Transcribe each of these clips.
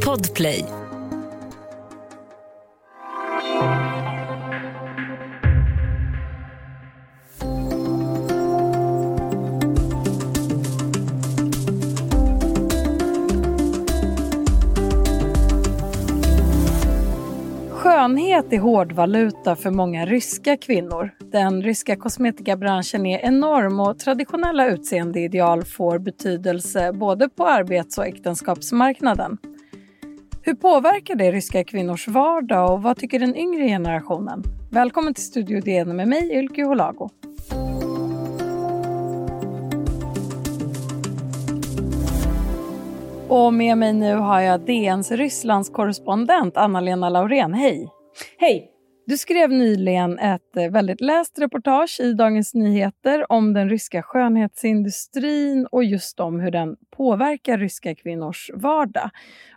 Podplay. Skönhet är hårdvaluta för många ryska kvinnor. Den ryska kosmetikabranschen är enorm och traditionella utseendeideal får betydelse både på arbets och äktenskapsmarknaden. Hur påverkar det ryska kvinnors vardag och vad tycker den yngre generationen? Välkommen till Studio DN med mig, Ylke Holago. Och med mig nu har jag DNs Rysslandskorrespondent Anna-Lena Laurén. Hej! Hej! Du skrev nyligen ett eh, väldigt läst reportage i Dagens Nyheter om den ryska skönhetsindustrin och just om hur den påverkar ryska kvinnors vardag.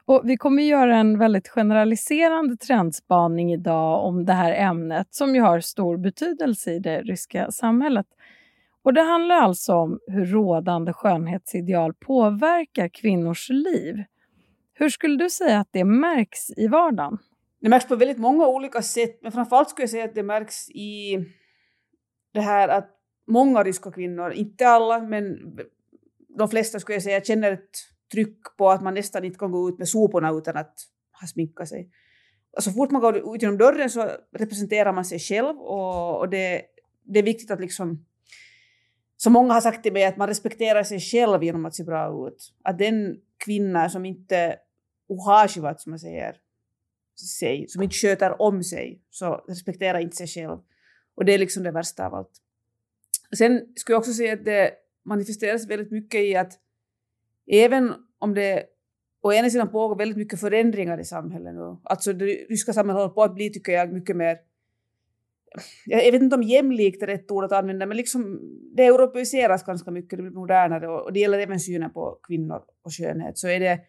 Och vi kommer göra en väldigt generaliserande trendspaning idag om det här ämnet som ju har stor betydelse i det ryska samhället. Och Det handlar alltså om hur rådande skönhetsideal påverkar kvinnors liv. Hur skulle du säga att det märks i vardagen? Det märks på väldigt många olika sätt, men framförallt skulle jag säga att det märks i det här att många ryska kvinnor, inte alla, men de flesta skulle jag säga känner ett tryck på att man nästan inte kan gå ut med soporna utan att ha sminkat sig. Och så fort man går ut genom dörren så representerar man sig själv och, och det, det är viktigt att liksom så många har sagt till mig att man respekterar sig själv genom att se bra ut. Att den kvinna som inte uhashivat, som man säger, sig, som inte sköter om sig, så respekterar inte sig själv. Och det är liksom det värsta av allt. Sen skulle jag också säga att det manifesteras väldigt mycket i att även om det å ena sidan pågår väldigt mycket förändringar i samhället nu, alltså det ryska samhället håller på att bli, tycker jag, mycket mer jag vet inte om jämlikt är rätt ord att använda, men liksom det europeiseras ganska mycket, det blir modernare och det gäller även synen på kvinnor och skönhet. Så är det,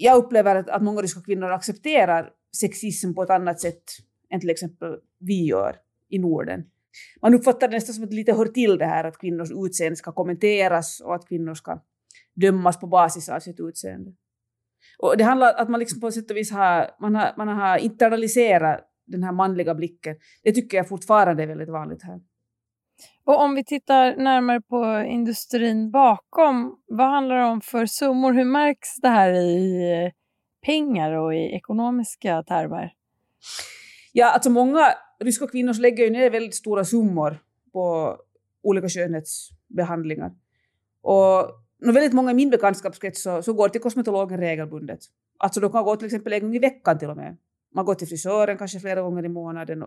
jag upplever att, att många ryska kvinnor accepterar sexism på ett annat sätt än till exempel vi gör i Norden. Man uppfattar det nästan som att det lite hör till det här att kvinnors utseende ska kommenteras och att kvinnor ska dömas på basis av sitt utseende. Och det handlar om att man liksom på sätt och vis har, man har, man har internaliserat den här manliga blicken. Det tycker jag fortfarande är väldigt vanligt här. Och om vi tittar närmare på industrin bakom, vad handlar det om för summor? Hur märks det här i pengar och i ekonomiska termer? Ja, alltså många ryska kvinnor lägger ju ner väldigt stora summor på olika skönhetsbehandlingar. Och väldigt många i min bekantskapskrets så, så går till kosmetologen regelbundet. Alltså de kan gå till exempel en gång i veckan till och med. Man går till frisören kanske flera gånger i månaden.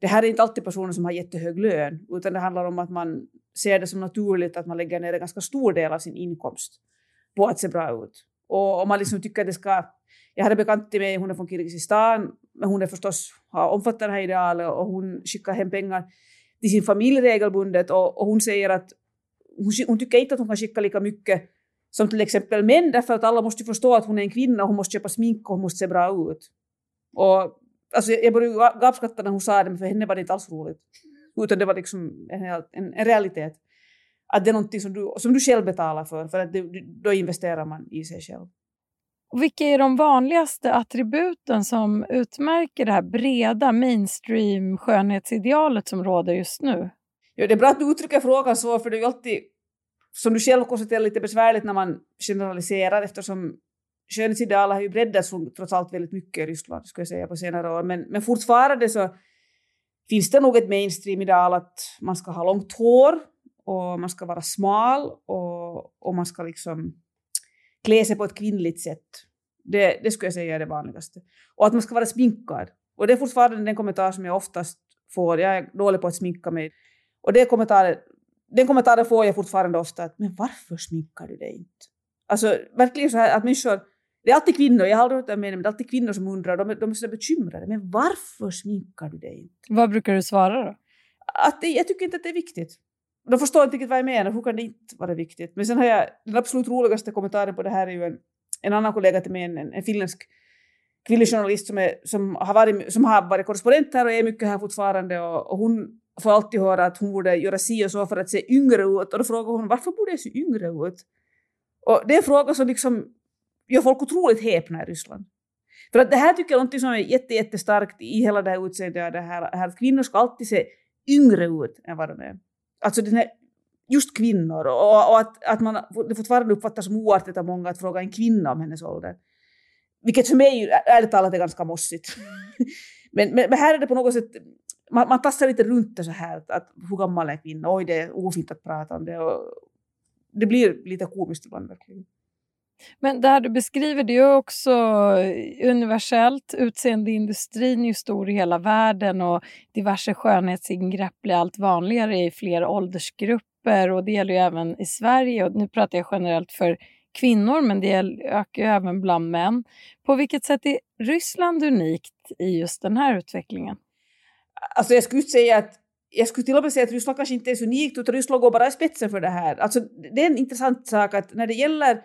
Det här är inte alltid personer som har jättehög lön, utan det handlar om att man ser det som naturligt att man lägger ner en ganska stor del av sin inkomst på att se bra ut. Och om man liksom tycker att det ska... Jag hade bekant till mig, hon är från Kirgizistan, men hon är förstås, har omfattat det här idealet och hon skickar hem pengar till sin familj regelbundet och, och hon säger att hon, hon, tycker inte att hon kan skicka lika mycket som till exempel män, därför att alla måste förstå att hon är en kvinna, hon måste köpa smink och hon måste se bra ut. Och, alltså, jag började gapskratta när hon sa det, men för henne var det inte alls roligt. Utan det var liksom en, en, en realitet. Att det är någonting som du, som du själv betalar för, för att det, då investerar man i sig själv. Vilka är de vanligaste attributen som utmärker det här breda mainstream skönhetsidealet som råder just nu? Ja, det är bra att du uttrycker frågan så, för det är ju alltid, som du själv konstaterar, lite besvärligt när man generaliserar eftersom skönhetsideal har ju breddats trots allt väldigt mycket i Ryssland, skulle jag säga, på senare år. Men, men fortfarande så finns det nog ett mainstream-ideal att man ska ha långt hår och man ska vara smal och, och man ska liksom klä sig på ett kvinnligt sätt. Det, det skulle jag säga är det vanligaste. Och att man ska vara sminkad. Och det är fortfarande den kommentar som jag oftast får. Jag är dålig på att sminka mig. Och det kommentaren, den kommentaren får jag fortfarande ofta. Att, men varför sminkar du dig inte? Alltså verkligen så här att människor det är alltid kvinnor, jag har aldrig hört det men det är alltid kvinnor som undrar, de de är så bekymrade. Men varför sminkar du dig inte? Vad brukar du svara då? Att det, jag tycker inte att det är viktigt. De förstår inte riktigt vad jag menar, hur kan det inte vara viktigt? Men sen har jag, den absolut roligaste kommentaren på det här är ju en, en annan kollega till mig, en, en finländsk kvinnlig journalist som, är, som, har varit, som har varit korrespondent här och är mycket här fortfarande och, och hon får alltid höra att hon borde göra si och så för att se yngre ut och då frågar hon varför borde jag se yngre ut? Och det är en fråga som liksom gör folk otroligt häpna i Ryssland. För att det här tycker jag är något som är jätte, jättestarkt i hela det här utseendet, det här, här att kvinnor ska alltid se yngre ut än vad de är. Alltså den här, just kvinnor och, och att, att man det fortfarande uppfattas som oartigt av många att fråga en kvinna om hennes ålder. Vilket för mig ärligt talat är ganska mossigt. men, men, men, här är det på något sätt, man, man tassar lite runt det så här, att, att hur gammal är kvinna? Oj, det är ofint att prata om det. Och det blir lite komiskt ibland verkligen. Men det här du beskriver det är också eh, universellt. Utseendeindustrin är ju stor i hela världen och diverse skönhetsingrepp blir allt vanligare i fler åldersgrupper och det gäller ju även i Sverige. Och nu pratar jag generellt för kvinnor men det ökar ju även bland män. På vilket sätt är Ryssland unikt i just den här utvecklingen? Alltså jag skulle säga att jag skulle till och med säga att Ryssland kanske inte är så unikt utan Ryssland går bara i spetsen för det här. Alltså, det är en intressant sak att när det gäller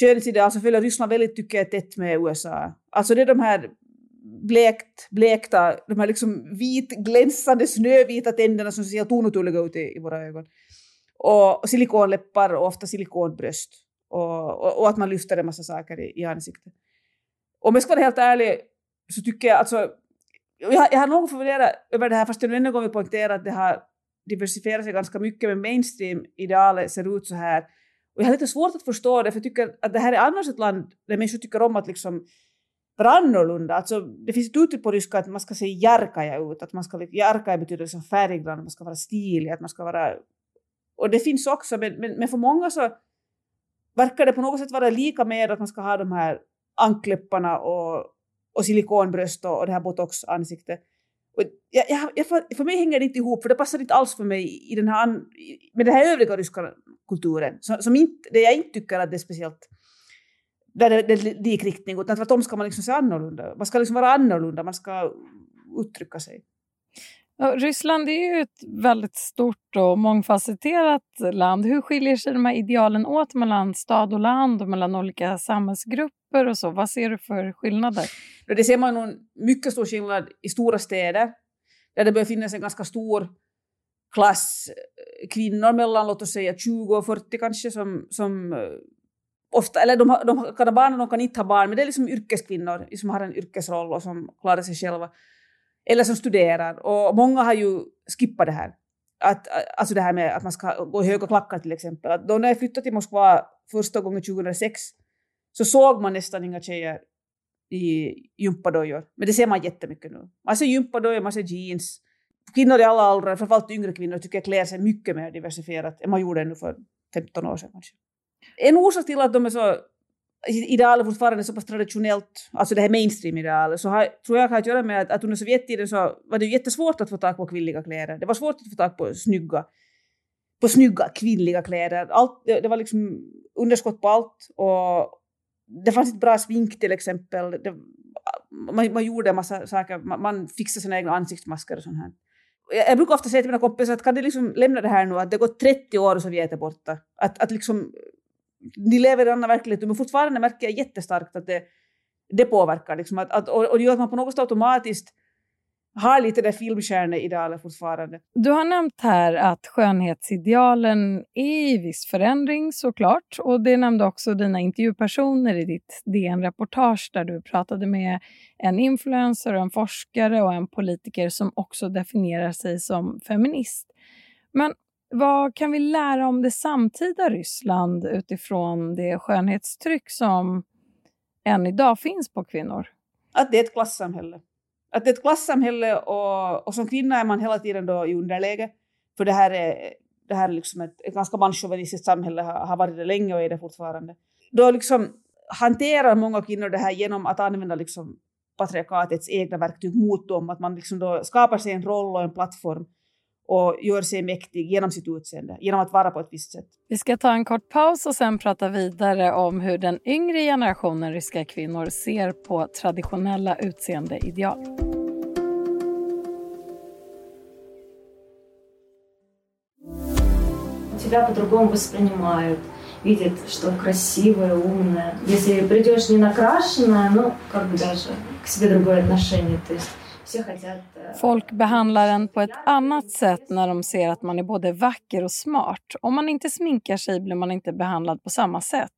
skönhetsideal alltså följer Ryssland väldigt, tycker jag, tätt med USA. Alltså det är de här blekt, blekta, de här liksom vit, glänsande, snövita tänderna som ser helt onaturliga ut i, i våra ögon. Och, och silikonläppar och ofta silikonbröst. Och, och, och, att man lyfter en massa saker i, i ansiktet. Om jag ska vara helt ärlig så tycker jag alltså jag, jag har nog funderat över det här, fast jag ännu en gång vill poängtera att det har diversifierat sig ganska mycket, men mainstream-idealet ser ut så här. Och jag har lite svårt att förstå det, för jag tycker att det här är annars ett land där människor tycker om att liksom vara annorlunda. Alltså, det finns ett uttryck på ryska att man ska se järkaja ut, att man ska, järkaja betyder liksom färggrann, man ska vara stilig, att man ska vara... Och det finns också, men, men, men för många så verkar det på något sätt vara lika med att man ska ha de här ankläpparna och, och silikonbröst och, och det här botoxansiktet. Jag, jag, för mig hänger det inte ihop, för det passar inte alls för mig i den här, med den här övriga ryska kulturen, som, som inte, det jag inte tycker att det är speciellt där det, det är likriktning, utan tvärtom ska man liksom se annorlunda. Man ska liksom vara annorlunda, man ska uttrycka sig. Ryssland är ju ett väldigt stort och mångfacetterat land. Hur skiljer sig de här idealen åt mellan stad och land och mellan olika samhällsgrupper och så? Vad ser du för skillnader? Det ser man en mycket stor skillnad i stora städer, där det börjar finnas en ganska stor klass eh, kvinnor mellan låt oss säga 20 och 40 kanske som, som eh, ofta, eller de, de kan ha barn och de kan inte ha barn, men det är liksom yrkeskvinnor som har en yrkesroll och som klarar sig själva. Eller som studerar. Och många har ju skippat det här. Att, alltså det här med att man ska gå i höga klackar till exempel. Att då när jag flyttade till Moskva första gången 2006 så såg man nästan inga tjejer i gympadojor. Men det ser man jättemycket nu. Man ser gympadojor, man ser jeans. Kvinnor i alla åldrar, framförallt yngre kvinnor, tycker jag klär sig mycket mer diversifierat än man gjorde ännu för 15 år sedan kanske. En orsak till att de är så idealet fortfarande är så pass traditionellt, alltså det här mainstream-idealet, så har, tror jag har att göra med att, att under Sovjettiden så var det jättesvårt att få tag på kvinnliga kläder. Det var svårt att få tag på snygga, på snygga kvinnliga kläder. Allt, det, det var liksom underskott på allt och det fanns inte bra smink till exempel. Det, man, man gjorde en massa saker, man, man fixade sina egna ansiktsmasker och sånt här. Jag, jag brukar ofta säga till mina kompisar att kan du liksom lämna det här nu, att det gått 30 år och Sovjet är borta. Att, att liksom de lever i en annan verklighet, men fortfarande märker jag jättestarkt att det, det påverkar. Liksom, att, att, och, och det gör att man på något sätt automatiskt har lite det filmstjärneidealet fortfarande. Du har nämnt här att skönhetsidealen är i viss förändring såklart. Och det nämnde också dina intervjupersoner i ditt DN-reportage där du pratade med en influencer, en forskare och en politiker som också definierar sig som feminist. Men vad kan vi lära om det samtida Ryssland utifrån det skönhetstryck som än idag finns på kvinnor? Att det är ett klassamhälle. Att det är ett klassamhälle och, och som kvinna är man hela tiden då i underläge. För det här är, det här är liksom ett, ett ganska manschauvinistiskt samhälle, har, har varit det länge och är det fortfarande. Då liksom hanterar många kvinnor det här genom att använda liksom patriarkatets egna verktyg mot dem. Att man liksom då skapar sig en roll och en plattform och gör sig mäktig genom sitt utseende, genom att vara på ett visst sätt. Vi ska ta en kort paus och sen prata vidare om hur den yngre generationen ryska kvinnor ser på traditionella utseendeideal. Тебя по-другому воспринимают, видят, что красивая, умная. Если придешь не накрашенная, ну, как бы даже к себе другое отношение. То есть Folk behandlar en på ett annat sätt när de ser att man är både vacker och smart. Om man inte sminkar sig blir man inte behandlad på samma sätt.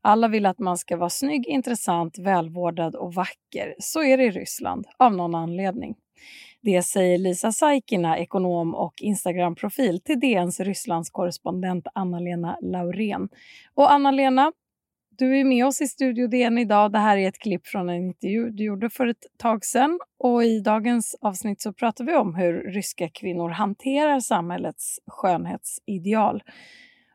Alla vill att man ska vara snygg, intressant, välvårdad och vacker. Så är det i Ryssland, av någon anledning. Det säger Lisa Saikina, ekonom och Instagram-profil till DNs Rysslandskorrespondent Anna-Lena Laurén. Och Anna-Lena, du är med oss i Studio DN idag. Det här är ett klipp från en intervju du gjorde för ett tag sedan. Och I dagens avsnitt så pratar vi om hur ryska kvinnor hanterar samhällets skönhetsideal.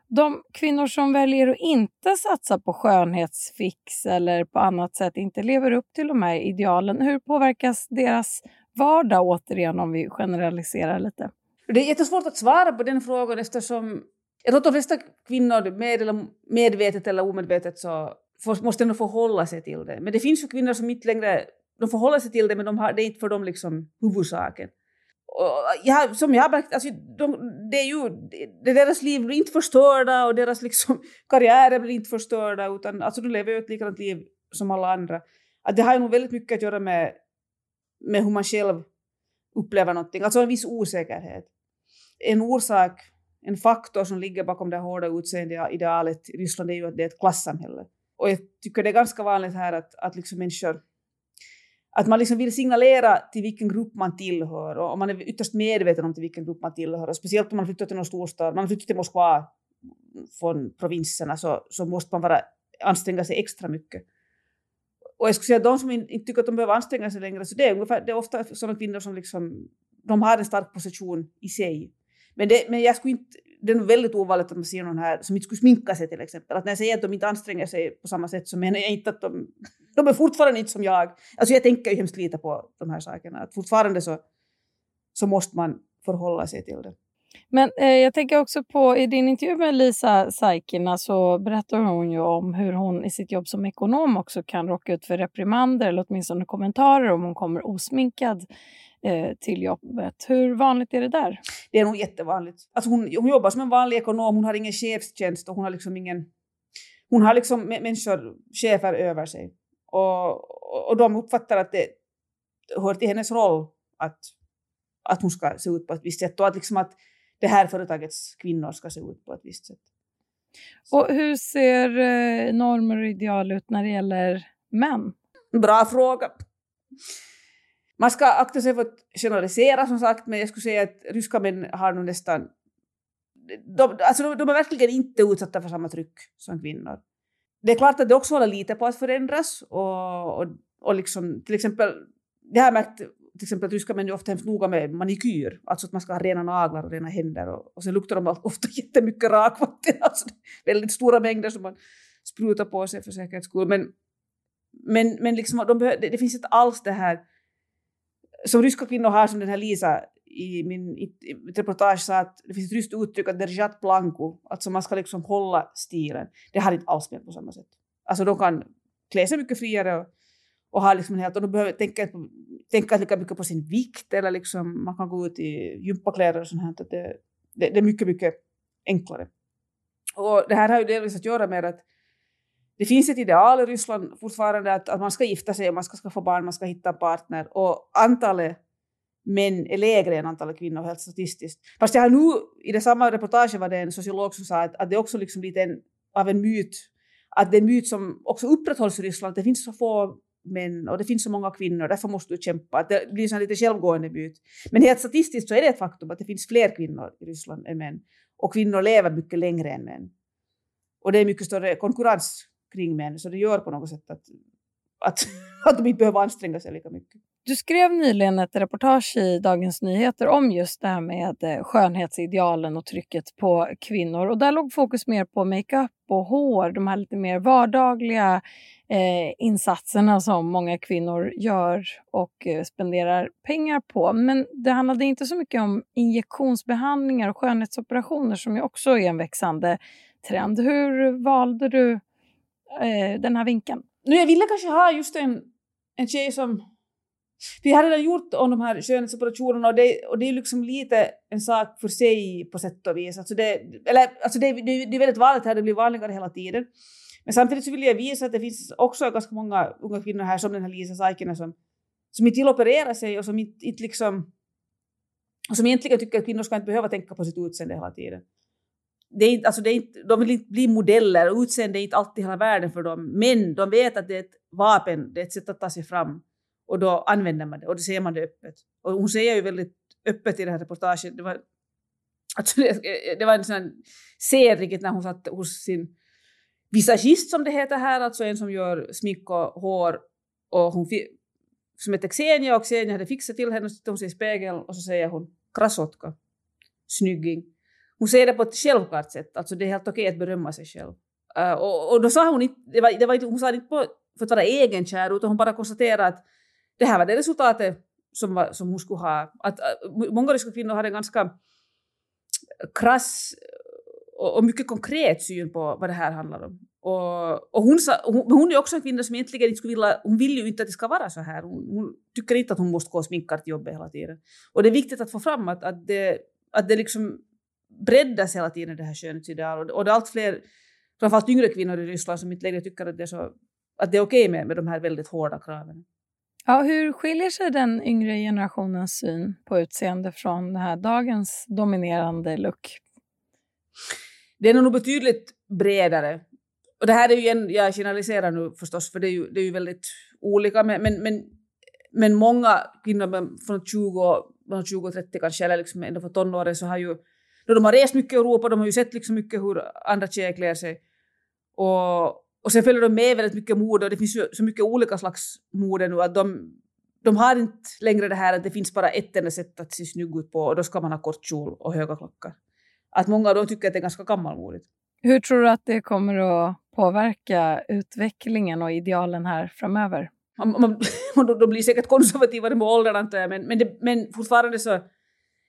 De kvinnor som väljer att inte satsa på skönhetsfix eller på annat sätt inte lever upp till de här idealen, hur påverkas deras vardag återigen om vi generaliserar lite? Det är jättesvårt att svara på den frågan eftersom jag tror att de flesta kvinnor, med eller medvetet eller omedvetet, så måste ändå förhålla sig till det. Men det finns ju kvinnor som inte längre de förhåller sig till det, men de har, det är inte för dem liksom huvudsaken. Och äh, jag, som jag har märkt, alltså, de, det är ju, det, deras liv blir inte förstörda och deras liksom, karriärer blir inte förstörda, utan alltså, de lever ju ett likadant liv som alla andra. Att det har ju nog väldigt mycket att göra med, med hur man själv upplever någonting, alltså en viss osäkerhet. En orsak en faktor som ligger bakom det hårda utseendeidealet i Ryssland är ju att det är ett klassamhälle. Och jag tycker det är ganska vanligt här att, att liksom människor att man liksom vill signalera till vilken grupp man tillhör och man är ytterst medveten om till vilken grupp man tillhör. Och speciellt om man flyttar till någon storstad, man flyttar till Moskva från provinserna så, så måste man vara, anstränga sig extra mycket. Och jag skulle säga att de som inte tycker att de behöver anstränga sig längre, så det är, ungefär, det är ofta sådana kvinnor som liksom, de har en stark position i sig men, det, men jag skulle inte, det är väldigt ovanligt att man ser någon här som inte skulle sminka sig till exempel. Att när jag säger att de inte anstränger sig på samma sätt så menar jag inte att de, de är fortfarande inte som jag. Alltså jag tänker ju hemskt lite på de här sakerna. Att fortfarande så, så måste man förhålla sig till det. Men eh, jag tänker också på, i din intervju med Lisa Saikina så berättar hon ju om hur hon i sitt jobb som ekonom också kan råka ut för reprimander eller åtminstone kommentarer om hon kommer osminkad eh, till jobbet. Hur vanligt är det där? Det är nog jättevanligt. Alltså hon, hon jobbar som en vanlig ekonom, hon har ingen chefstjänst och hon har liksom ingen... Hon har liksom människor, chefer över sig. Och, och de uppfattar att det hör till hennes roll att, att hon ska se ut på ett visst sätt och att, liksom att det här företagets kvinnor ska se ut på ett visst sätt. Och hur ser eh, normer och ideal ut när det gäller män? Bra fråga. Man ska akta sig för att generalisera som sagt, men jag skulle säga att ryska män har nog nästan... De, alltså de, de är verkligen inte utsatta för samma tryck som kvinnor. Det är klart att det också håller lite på att förändras och, och, och liksom, till exempel, det har jag märkt till exempel att ryska män är ofta hemskt noga med manikyr, alltså att man ska ha rena naglar och rena händer och, och sen luktar de ofta jättemycket rakvatten, alltså väldigt stora mängder som man sprutar på sig för säkerhets skull. Men, men, men liksom, de behöver, det, det finns inte alls det här som ryska kvinnor har, som den här Lisa i min i, i reportage sa att det finns ett ryskt uttryck att derjat blanco, alltså man ska liksom hålla stilen. Det har inte alls med på samma sätt. Alltså de kan klä sig mycket friare och, och ha liksom en helt, och de behöver tänka, tänka lika mycket på sin vikt eller liksom man kan gå ut i gympakläder och sånt här. Att det, det, det är mycket, mycket enklare. Och det här har ju delvis att göra med att det finns ett ideal i Ryssland fortfarande att, att man ska gifta sig, man ska skaffa barn, man ska hitta en partner och antalet män är lägre än antalet kvinnor helt statistiskt. Fast jag har nu, i det samma reportage var det en sociolog som sa att, att det är också liksom lite en, av en myt, att det är en myt som också upprätthålls i Ryssland, att det finns så få män och det finns så många kvinnor, därför måste du kämpa. Att det blir en lite självgående myt. Men helt statistiskt så är det ett faktum att det finns fler kvinnor i Ryssland än män. Och kvinnor lever mycket längre än män. Och det är mycket större konkurrens kring män, så det gör på något sätt att, att, att de inte behöver anstränga sig lika mycket. Du skrev nyligen ett reportage i Dagens Nyheter om just det här med eh, skönhetsidealen och trycket på kvinnor. Och där låg fokus mer på makeup och hår, de här lite mer vardagliga eh, insatserna som många kvinnor gör och eh, spenderar pengar på. Men det handlade inte så mycket om injektionsbehandlingar och skönhetsoperationer som ju också är en växande trend. Hur valde du eh, den här vinkeln? Nu, jag ville kanske ha just en, en tjej som... Vi har redan gjort om de här skönhetsoperationerna och det, och det är liksom lite en sak för sig på sätt och vis. Alltså det, eller, alltså det, det, det är väldigt vanligt här, det blir vanligare hela tiden. Men samtidigt så vill jag visa att det finns också ganska många unga kvinnor här som den här Lisa Saikinen som, som inte vill operera sig och som inte, inte liksom och som egentligen tycker att kvinnor ska inte behöva tänka på sitt utseende hela tiden. Det är inte, alltså det är inte, de vill inte bli modeller och utseende är inte alltid hela världen för dem. Men de vet att det är ett vapen, det är ett sätt att ta sig fram. Och då använder man det och då ser man det öppet. Och hon säger ju väldigt öppet i det här reportaget. Det var, alltså det, det var en sån scen när hon satt hos sin visagist som det heter här, alltså en som gör smink och hår. Och hon som heter Xenia och Xenia hade fixat till henne och så tittar hon sig i spegeln och så säger hon krasotka, snygging. Hon säger det på ett självklart sätt, alltså det är helt okej att berömma sig själv. Uh, och, och, då sa hon inte, det var, det var, hon sa det inte på, för att vara egenkär utan hon bara konstaterade att det här var det resultatet som, var, som hon skulle ha. Att, uh, många ryska kvinnor hade en ganska krass och, och, mycket konkret syn på vad det här handlar om. Och, och hon, sa, hon, hon är också en kvinna som egentligen inte skulle vilja, hon vill ju inte att det ska vara så här. Hon, hon tycker inte att hon måste gå och sminka till jobbet hela tiden. Och det är viktigt att få fram att, att, det, att det liksom breddas hela tiden det här skönhetsidealet. Och, och det är allt fler, framförallt yngre kvinnor i Ryssland som inte längre tycker att det är, så, att det är okej okay med, med de här väldigt hårda kraven. Ja, hur skiljer sig den yngre generationens syn på utseende från den här dagens dominerande look? Den är nog betydligt bredare. Och det här är ju en, jag generaliserar nu förstås, för det är ju, det är ju väldigt olika, men, men, men, men många kvinnor från 20, från 20 30 kanske, eller liksom ändå för tonåren, så har ju, då de har rest mycket i Europa, de har ju sett liksom mycket hur andra tjejer klär sig. Och, och sen följer de med väldigt mycket mode och det finns ju så mycket olika slags mode nu att de, de har inte längre det här att det finns bara ett enda sätt att se snygg ut på och då ska man ha kort kjol och höga klockor att många av dem tycker att det är ganska gammalmodigt. Hur tror du att det kommer att påverka utvecklingen och idealen här framöver? Man, man, de blir säkert konservativare med åldern antar jag, men, men, det, men fortfarande så...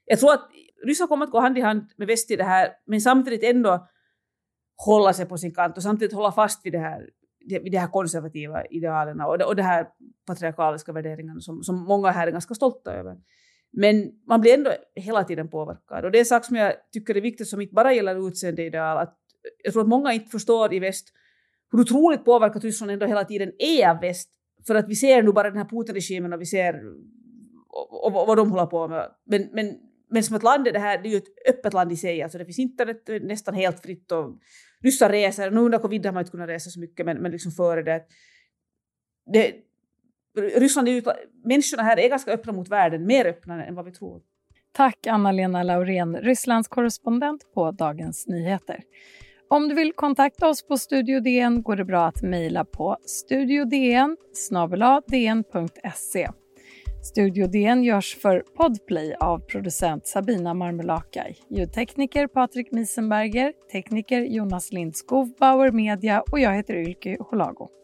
Jag tror att Ryssland kommer att gå hand i hand med väst i det här, men samtidigt ändå hålla sig på sin kant och samtidigt hålla fast vid det här, vid de här konservativa idealen och, och de här patriarkaliska värderingarna som, som många här är ganska stolta över. Men man blir ändå hela tiden påverkad. Och det är en sak som jag tycker är viktigt som inte bara gäller utseendeideal. Att jag tror att många inte förstår i väst hur otroligt påverkat Ryssland ändå hela tiden är av väst. För att vi ser nu bara den här Putin-regimen och vi ser och, och, och, vad de håller på med. Men, men, men som ett land är det här, det är ju ett öppet land i sig. Alltså det finns internet nästan helt fritt och ryssar reser. Nu under covid har man inte kunnat resa så mycket men, men liksom före det. det Ryssland är ju, människorna här är ganska öppna mot världen, mer öppna än vad vi tror. Tack Anna-Lena Laurén, Rysslands korrespondent på Dagens Nyheter. Om du vill kontakta oss på Studio DN går det bra att mejla på studiodn dn.se. Studio DN görs för Podplay av producent Sabina Marmelakai, ljudtekniker Patrik Miesenberger, tekniker Jonas Lindskov, Bauer Media och jag heter Ylke Holago.